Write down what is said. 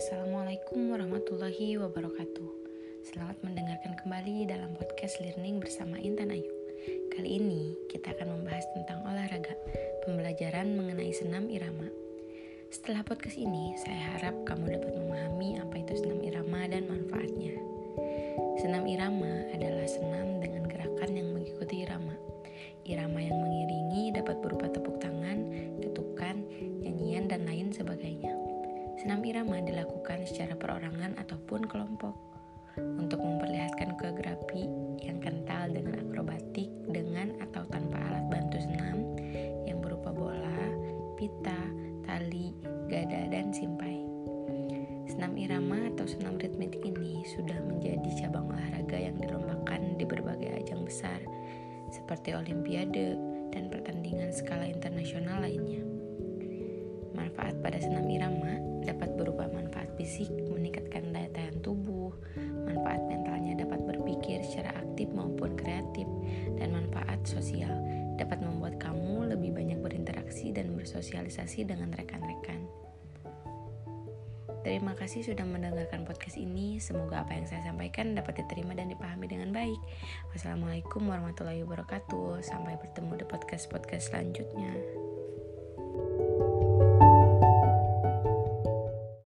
warahmatullahi wabarakatuh. Selamat mendengarkan kembali dalam podcast Learning bersama Intan Ayu. Kali ini kita akan membahas tentang olahraga, pembelajaran mengenai senam irama. Setelah podcast ini, saya harap kamu dapat memahami apa itu senam irama dan manfaatnya. Senam irama adalah senam dengan gerakan yang mengikuti irama. Irama yang mengiringi dapat berupa tepuk tangan, ketukan, nyanyian, dan lain sebagainya. Senam irama dilakukan secara perorangan ataupun kelompok untuk memperlihatkan koreografi yang kental dengan akrobatik dengan atau tanpa alat bantu senam yang berupa bola, pita, tali, gada, dan simpai. Senam irama atau senam ritmik ini sudah menjadi cabang olahraga yang dilombakan di berbagai ajang besar seperti olimpiade dan pertandingan skala internasional lainnya. Manfaat pada senam fisik, meningkatkan daya tahan tubuh, manfaat mentalnya dapat berpikir secara aktif maupun kreatif, dan manfaat sosial dapat membuat kamu lebih banyak berinteraksi dan bersosialisasi dengan rekan-rekan. Terima kasih sudah mendengarkan podcast ini. Semoga apa yang saya sampaikan dapat diterima dan dipahami dengan baik. Wassalamualaikum warahmatullahi wabarakatuh. Sampai bertemu di podcast-podcast selanjutnya.